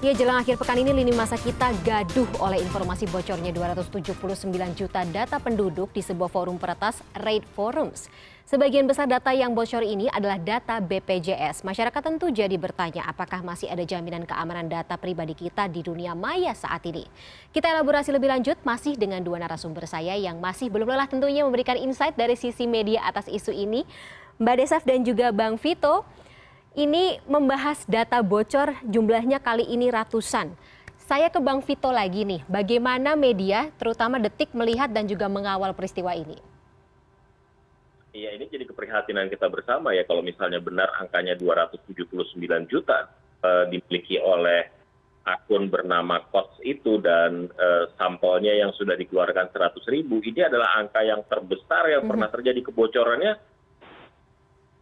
Ya, jelang akhir pekan ini lini masa kita gaduh oleh informasi bocornya 279 juta data penduduk di sebuah forum peretas Raid Forums. Sebagian besar data yang bocor ini adalah data BPJS. Masyarakat tentu jadi bertanya apakah masih ada jaminan keamanan data pribadi kita di dunia maya saat ini. Kita elaborasi lebih lanjut masih dengan dua narasumber saya yang masih belum lelah tentunya memberikan insight dari sisi media atas isu ini. Mbak Desaf dan juga Bang Vito ini membahas data bocor jumlahnya kali ini ratusan. Saya ke Bang Vito lagi nih, bagaimana media terutama Detik melihat dan juga mengawal peristiwa ini? Iya, ini jadi keprihatinan kita bersama ya kalau misalnya benar angkanya 279 juta uh, dimiliki oleh akun bernama Kots itu dan uh, sampelnya yang sudah dikeluarkan 100 ribu, ini adalah angka yang terbesar yang mm -hmm. pernah terjadi kebocorannya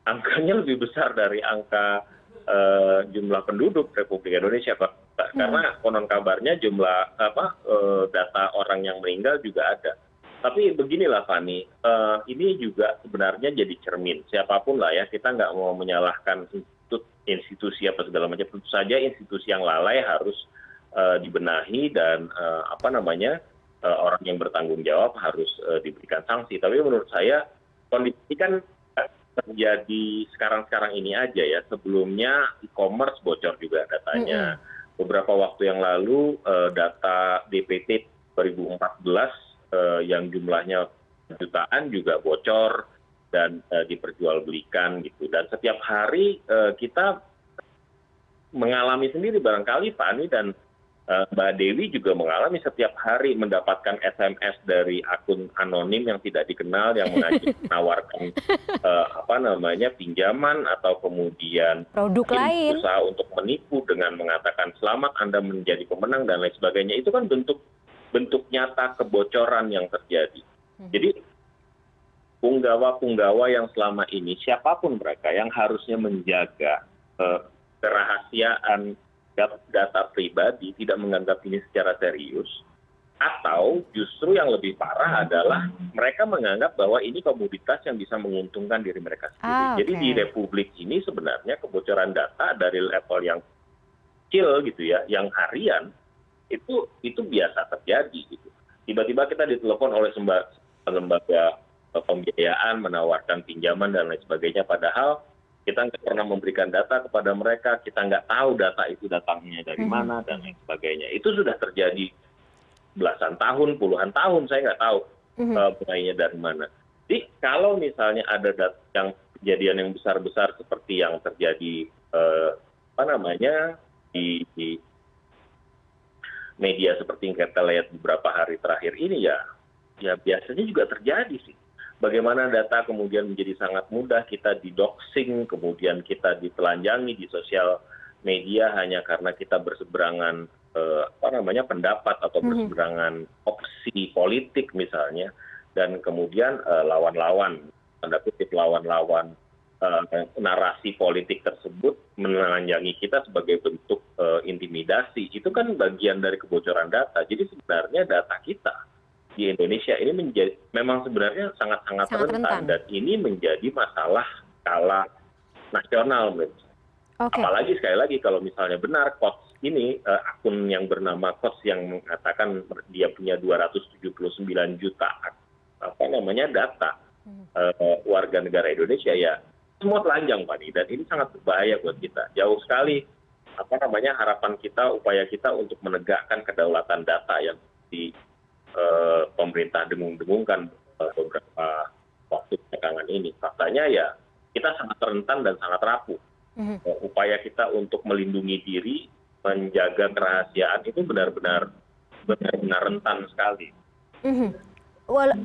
angkanya lebih besar dari angka uh, jumlah penduduk Republik Indonesia Pak. Karena hmm. konon kabarnya jumlah apa uh, data orang yang meninggal juga ada. Tapi beginilah Fani, uh, ini juga sebenarnya jadi cermin. Siapa pun lah ya, kita nggak mau menyalahkan institut, institusi apa segala macam. Tentu saja institusi yang lalai harus uh, dibenahi dan uh, apa namanya uh, orang yang bertanggung jawab harus uh, diberikan sanksi. Tapi menurut saya kondisi kan terjadi sekarang sekarang ini aja ya. Sebelumnya e-commerce bocor juga datanya. Beberapa waktu yang lalu uh, data DPT 2014 uh, yang jumlahnya jutaan juga bocor dan uh, diperjualbelikan gitu. Dan setiap hari uh, kita mengalami sendiri barangkali Fani dan Eh, mbak dewi juga mengalami setiap hari mendapatkan sms dari akun anonim yang tidak dikenal yang menawarkan apa namanya pinjaman atau kemudian produk lain. usaha untuk menipu dengan mengatakan selamat anda menjadi pemenang dan lain sebagainya. Itu kan bentuk bentuk nyata kebocoran yang terjadi. Hmm. jadi punggawa-punggawa yang selama ini siapa pun mereka yang harusnya menjaga uh, kerahasiaan data pribadi tidak menganggap ini secara serius atau justru yang lebih parah adalah mereka menganggap bahwa ini komoditas yang bisa menguntungkan diri mereka sendiri. Ah, okay. Jadi di republik ini sebenarnya kebocoran data dari level yang kecil gitu ya, yang harian itu itu biasa terjadi gitu. Tiba-tiba kita ditelepon oleh lembaga pembiayaan menawarkan pinjaman dan lain sebagainya padahal kita nggak pernah memberikan data kepada mereka kita nggak tahu data itu datangnya dari hmm. mana dan lain sebagainya itu sudah terjadi belasan tahun puluhan tahun saya nggak tahu hmm. uh, mulainya dari mana jadi kalau misalnya ada data yang kejadian yang besar besar seperti yang terjadi uh, apa namanya di, di media seperti yang kita lihat beberapa hari terakhir ini ya ya biasanya juga terjadi sih bagaimana data kemudian menjadi sangat mudah kita didoxing kemudian kita ditelanjangi di sosial media hanya karena kita berseberangan eh, apa namanya pendapat atau mhm. berseberangan opsi politik misalnya dan kemudian eh, lawan-lawan tanda kutip lawan-lawan eh, narasi politik tersebut menelanjangi kita sebagai bentuk intimidasi itu kan bagian dari kebocoran data jadi sebenarnya data kita di Indonesia ini menjadi memang sebenarnya sangat sangat, rentan, rentan. dan ini menjadi masalah skala nasional okay. apalagi sekali lagi kalau misalnya benar coach ini uh, akun yang bernama coach yang mengatakan dia punya 279 juta apa namanya data uh, warga negara Indonesia ya semua telanjang Pak dan ini sangat berbahaya buat kita. Jauh sekali apa namanya harapan kita upaya kita untuk menegakkan kedaulatan data yang di pemerintah dengung dengungkan eh, beberapa waktu belakangan ini faktanya ya kita sangat rentan dan sangat rapuh mhm. eh, upaya kita untuk melindungi diri menjaga kerahasiaan itu benar benar benar benar rentan sekali mhm.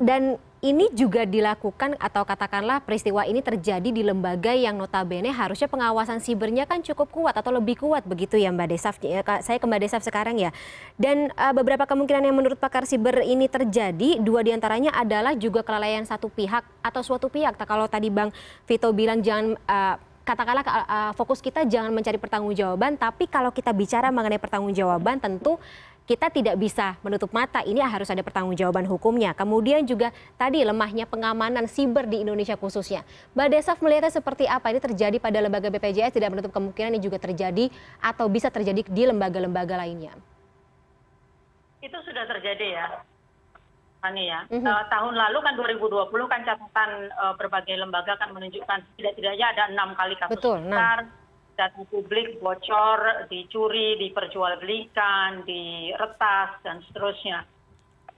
Dan ini juga dilakukan atau katakanlah peristiwa ini terjadi di lembaga yang notabene harusnya pengawasan sibernya kan cukup kuat atau lebih kuat begitu ya Mbak Desaf. Ya, saya ke Mbak Desaf sekarang ya. Dan uh, beberapa kemungkinan yang menurut pakar siber ini terjadi, dua di antaranya adalah juga kelalaian satu pihak atau suatu pihak. Kalau tadi Bang Vito bilang jangan uh, katakanlah uh, fokus kita jangan mencari pertanggungjawaban, tapi kalau kita bicara mengenai pertanggungjawaban tentu kita tidak bisa menutup mata ini harus ada pertanggungjawaban hukumnya. Kemudian juga tadi lemahnya pengamanan siber di Indonesia khususnya. Mbak Desaf melihatnya seperti apa? Ini terjadi pada lembaga BPJS tidak menutup kemungkinan ini juga terjadi atau bisa terjadi di lembaga-lembaga lainnya. Itu sudah terjadi ya. Fani ya. Mm -hmm. uh, tahun lalu kan 2020 kan catatan uh, berbagai lembaga kan menunjukkan tidak-tidaknya ada enam kali kasus Betul, besar. Nah data publik bocor, dicuri, diperjualbelikan, diretas, dan seterusnya.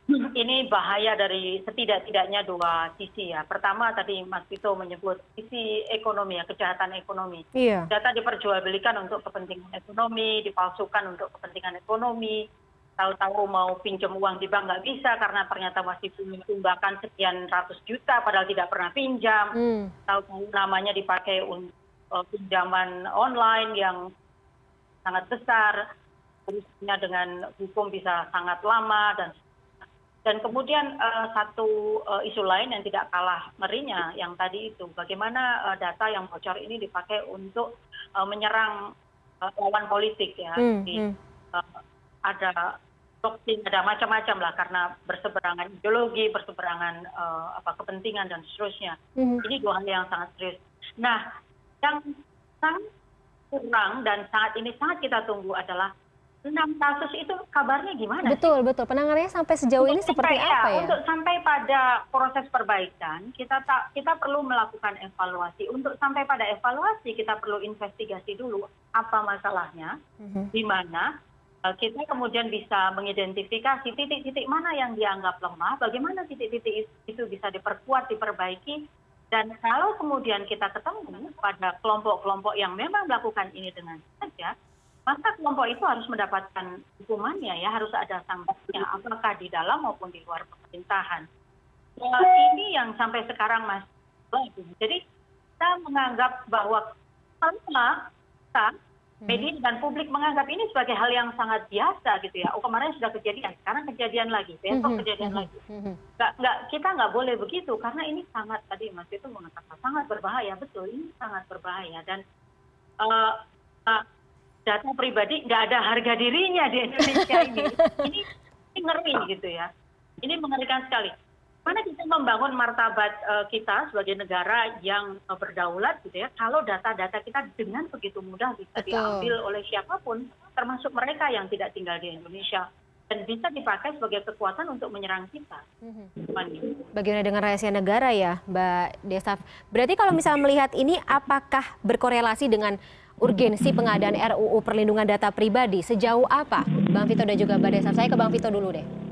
Ini bahaya dari setidak-tidaknya dua sisi ya. Pertama tadi Mas Vito menyebut sisi ekonomi ya, kejahatan ekonomi. Iya. Data diperjualbelikan untuk kepentingan ekonomi, dipalsukan untuk kepentingan ekonomi. Tahu-tahu mau pinjam uang di bank nggak bisa karena ternyata masih punya tunggakan sekian ratus juta padahal tidak pernah pinjam. Hmm. Tahu-tahu namanya dipakai untuk pinjaman online yang sangat besar, urusannya dengan hukum bisa sangat lama dan dan kemudian uh, satu uh, isu lain yang tidak kalah ngerinya yang tadi itu bagaimana uh, data yang bocor ini dipakai untuk uh, menyerang uh, lawan politik ya. Hmm, di, uh, ada doktrin ada macam-macam lah karena berseberangan ideologi berseberangan uh, apa kepentingan dan seterusnya. Hmm. ini dua hal yang sangat serius. Nah yang sangat kurang dan saat ini sangat kita tunggu adalah enam kasus itu kabarnya gimana? Betul, sih? betul. Penanganannya sampai sejauh untuk ini seperti ya, apa ya? Untuk sampai pada proses perbaikan, kita tak, kita perlu melakukan evaluasi. Untuk sampai pada evaluasi, kita perlu investigasi dulu apa masalahnya, mm-hmm. di mana uh, kita kemudian bisa mengidentifikasi titik-titik mana yang dianggap lemah, bagaimana titik-titik itu bisa diperkuat, diperbaiki, dan kalau kemudian kita ketemu pada kelompok kelompok yang memang melakukan ini dengan saja maka kelompok itu harus mendapatkan hukumannya ya harus ada sanksinya apakah di dalam maupun di luar pemerintahan nah, ini yang sampai sekarang masih jadi kita menganggap bahwa kalau kita. Media dan publik menganggap ini sebagai hal yang sangat biasa gitu ya. Oh kemarin sudah kejadian, sekarang kejadian lagi, besok hmm. kejadian hmm. lagi. Nggak, nggak, kita nggak boleh begitu karena ini sangat tadi Mas itu mengatakan sangat berbahaya betul, ini sangat berbahaya dan uh, uh, data pribadi nggak ada harga dirinya di Indonesia ini. ini, ini ngeri gitu ya. Ini mengerikan sekali mana kita membangun martabat uh, kita sebagai negara yang uh, berdaulat gitu ya kalau data-data kita dengan begitu mudah bisa Betul. diambil oleh siapa pun termasuk mereka yang tidak tinggal di Indonesia dan bisa dipakai sebagai kekuatan untuk menyerang kita. Mm-hmm. Bagaimana dengan rahasia negara ya, Mbak Desaf? Berarti kalau misalnya melihat ini, apakah berkorelasi dengan urgensi pengadaan RUU perlindungan data pribadi? Sejauh apa, Bang Vito dan juga Mbak Desaf? Saya ke Bang Vito dulu deh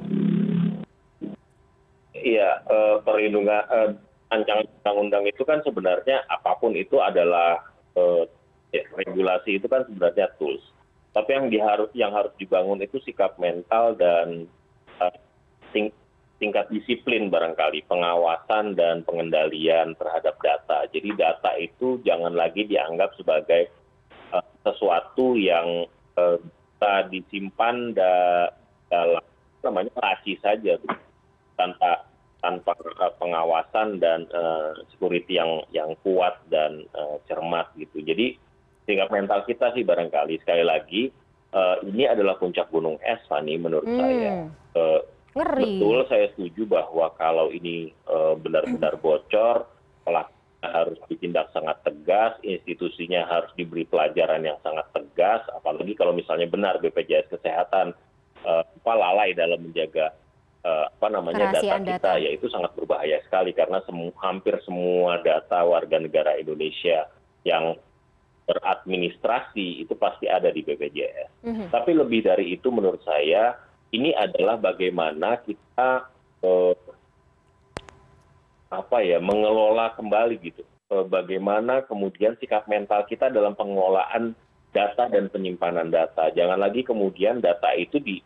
iya eh, perlindungan eh, rancangan undang undang itu kan sebenarnya apa pun itu adalah eh, ya, regulasi itu kan sebenarnya tools. Tapi yang diharus yang harus dibangun itu sikap mental dan ting tingkat disiplin barangkali pengawasan dan pengendalian terhadap data. Jadi data itu jangan lagi dianggap sebagai sesuatu yang bisa disimpan da dalam namanya rahasia saja tanpa tanpa eh, pengawasan dan uh, security yang yang kuat dan uh, cermat gitu. Jadi tingkat mental kita sih barangkali sekali lagi ini adalah puncak gunung es, Fani menurut hmm. saya. Ngeri. Betul, saya setuju bahwa kalau ini benar-benar bocor, pelakunya harus ditindak sangat tegas, institusinya harus diberi pelajaran yang sangat tegas, apalagi kalau misalnya benar BPJS Kesehatan uh, lalai dalam menjaga Eh, apa namanya data kita yaitu sangat berbahaya sekali karena hampir semua data warga negara Indonesia yang beradministrasi itu pasti ada di BPJS. Mm-hmm. Tapi lebih dari itu menurut saya ini adalah bagaimana kita eh, apa ya mengelola kembali gitu. Eh, bagaimana kemudian sikap mental kita dalam pengelolaan data dan penyimpanan data. Jangan lagi kemudian data itu di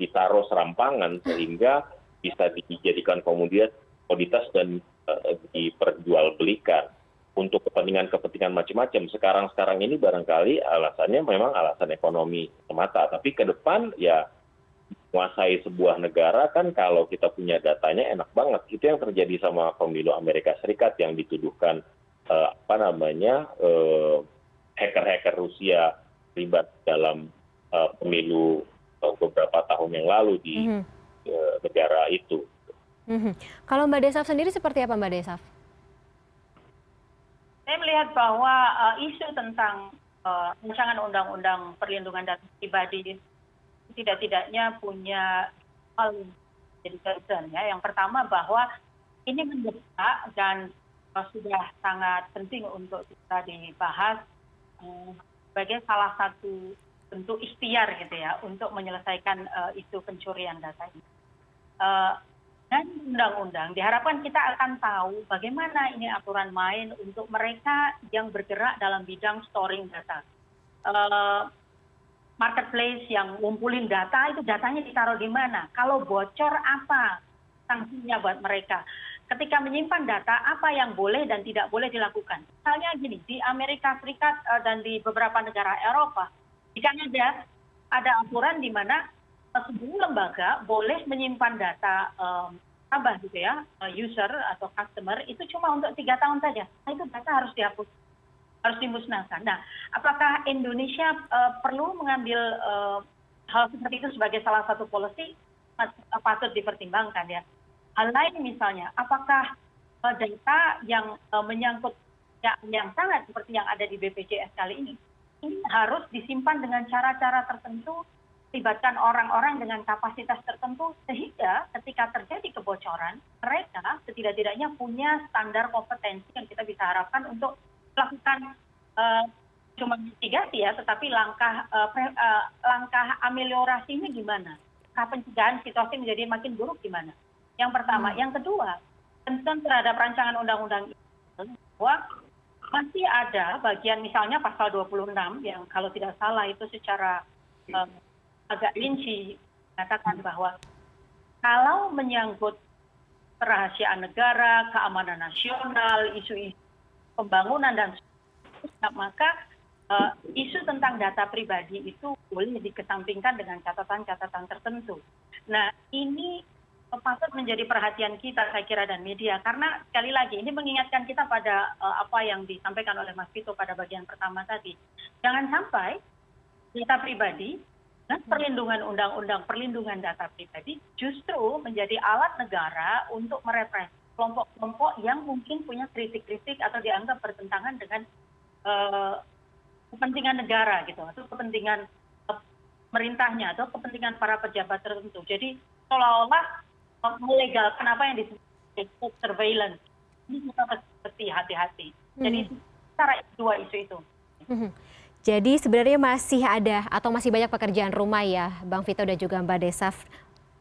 ditaruh serampangan sehingga bisa dijadikan komoditas dan uh, diperjualbelikan untuk kepentingan-kepentingan macam-macam. Sekarang-sekarang ini barangkali alasannya memang alasan ekonomi semata, tapi ke depan ya menguasai sebuah negara kan kalau kita punya datanya enak banget. Itu yang terjadi sama pemilu Amerika Serikat yang dituduhkan uh, apa namanya hacker hacker-hacker Rusia terlibat dalam uh, pemilu beberapa tahun yang lalu di mm -hmm. negara itu. Mm -hmm. Kalau Mbak Desaf sendiri seperti apa Mbak Desaf? Saya melihat bahwa uh, isu tentang uh, rancangan undang-undang perlindungan data pribadi tidak-tidaknya punya hal jadi concern ya. Yang pertama bahwa ini mendesak dan uh, sudah sangat penting untuk kita dibahas uh, sebagai salah satu bentuk ikhtiar gitu ya untuk menyelesaikan uh, isu pencurian data ini. Uh, dan undang-undang diharapkan kita akan tahu bagaimana ini aturan main untuk mereka yang bergerak dalam bidang storing data. Uh, marketplace yang ngumpulin data itu datanya ditaruh di mana? Kalau bocor apa sanksinya buat mereka? Ketika menyimpan data apa yang boleh dan tidak boleh dilakukan? Misalnya gini, di Amerika Serikat dan di beberapa negara Eropa jika ada ada aturan di mana sebuah lembaga boleh menyimpan data nasabah gitu ya user atau customer itu cuma untuk tiga tahun saja. Nah itu data harus dihapus harus dimusnahkan. Nah apakah Indonesia perlu mengambil hal seperti itu sebagai salah satu policy? Patut dipertimbangkan ya. Hal lain misalnya apakah data yang menyangkut yang sangat seperti yang ada di BPJS kali ini ini harus disimpan dengan cara cara tertentu libatkan orang-orang dengan kapasitas tertentu sehingga ketika terjadi kebocoran mereka setidak tidaknya punya standar kompetensi yang kita bisa harapkan untuk melakukan uh, cuma mitigasi ya tetapi langkah uh, pre, uh, langkah ameliorasinya gimana? Langkah pencegahan situasi menjadi makin buruk gimana? Yang pertama. Hmm. yang kedua tentang terhadap rancangan undang-undang itu bahwa masih ada bagian misalnya pasal 26 yang kalau tidak salah itu secara agak rinci mengatakan bahwa kalau menyangkut kerahasiaan negara, keamanan nasional, isu-isu pembangunan dan maka uh, isu tentang data pribadi itu boleh dikesampingkan dengan catatan-catatan tertentu. Nah, ini patut menjadi perhatian kita saya kira dan media karena sekali lagi ini mengingatkan kita pada uh, apa yang disampaikan oleh Mas Vito pada bagian pertama tadi. Jangan sampai data pribadi dan perlindungan undang-undang perlindungan data pribadi justru menjadi alat negara untuk merepresi kelompok-kelompok yang mungkin punya kritik-kritik atau dianggap bertentangan dengan uh, kepentingan negara gitu atau kepentingan pemerintahnya atau kepentingan para pejabat tertentu. Jadi seolah-olah melegalkan apa yang disebut surveillance ini kita mesti hati-hati jadi hmm. cara dua isu itu hmm. jadi sebenarnya masih ada atau masih banyak pekerjaan rumah ya Bang Vito dan juga Mbak Desaf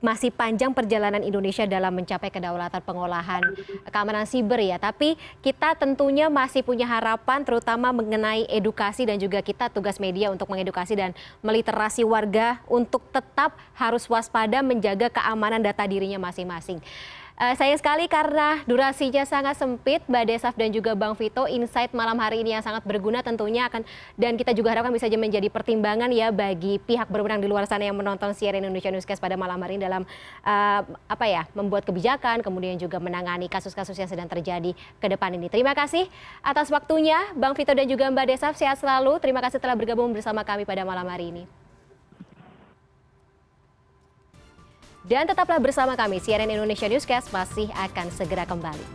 masih panjang perjalanan Indonesia dalam mencapai kedaulatan pengolahan keamanan siber ya. Tapi kita tentunya masih punya harapan terutama mengenai edukasi dan juga kita tugas media untuk mengedukasi dan meliterasi warga untuk tetap harus waspada menjaga keamanan data dirinya masing-masing. Uh, sayang sekali karena durasinya sangat sempit, Mbak Desaf dan juga Bang Vito, insight malam hari ini yang sangat berguna tentunya akan dan kita juga harapkan bisa menjadi pertimbangan ya bagi pihak berwenang di luar sana yang menonton CNN Indonesia Newscast pada malam hari ini dalam uh, apa ya membuat kebijakan, kemudian juga menangani kasus-kasus yang sedang terjadi ke depan ini. Terima kasih atas waktunya, Bang Vito dan juga Mbak Desaf. Sehat selalu. Terima kasih telah bergabung bersama kami pada malam hari ini. Dan tetaplah bersama kami, CNN Indonesia Newscast masih akan segera kembali.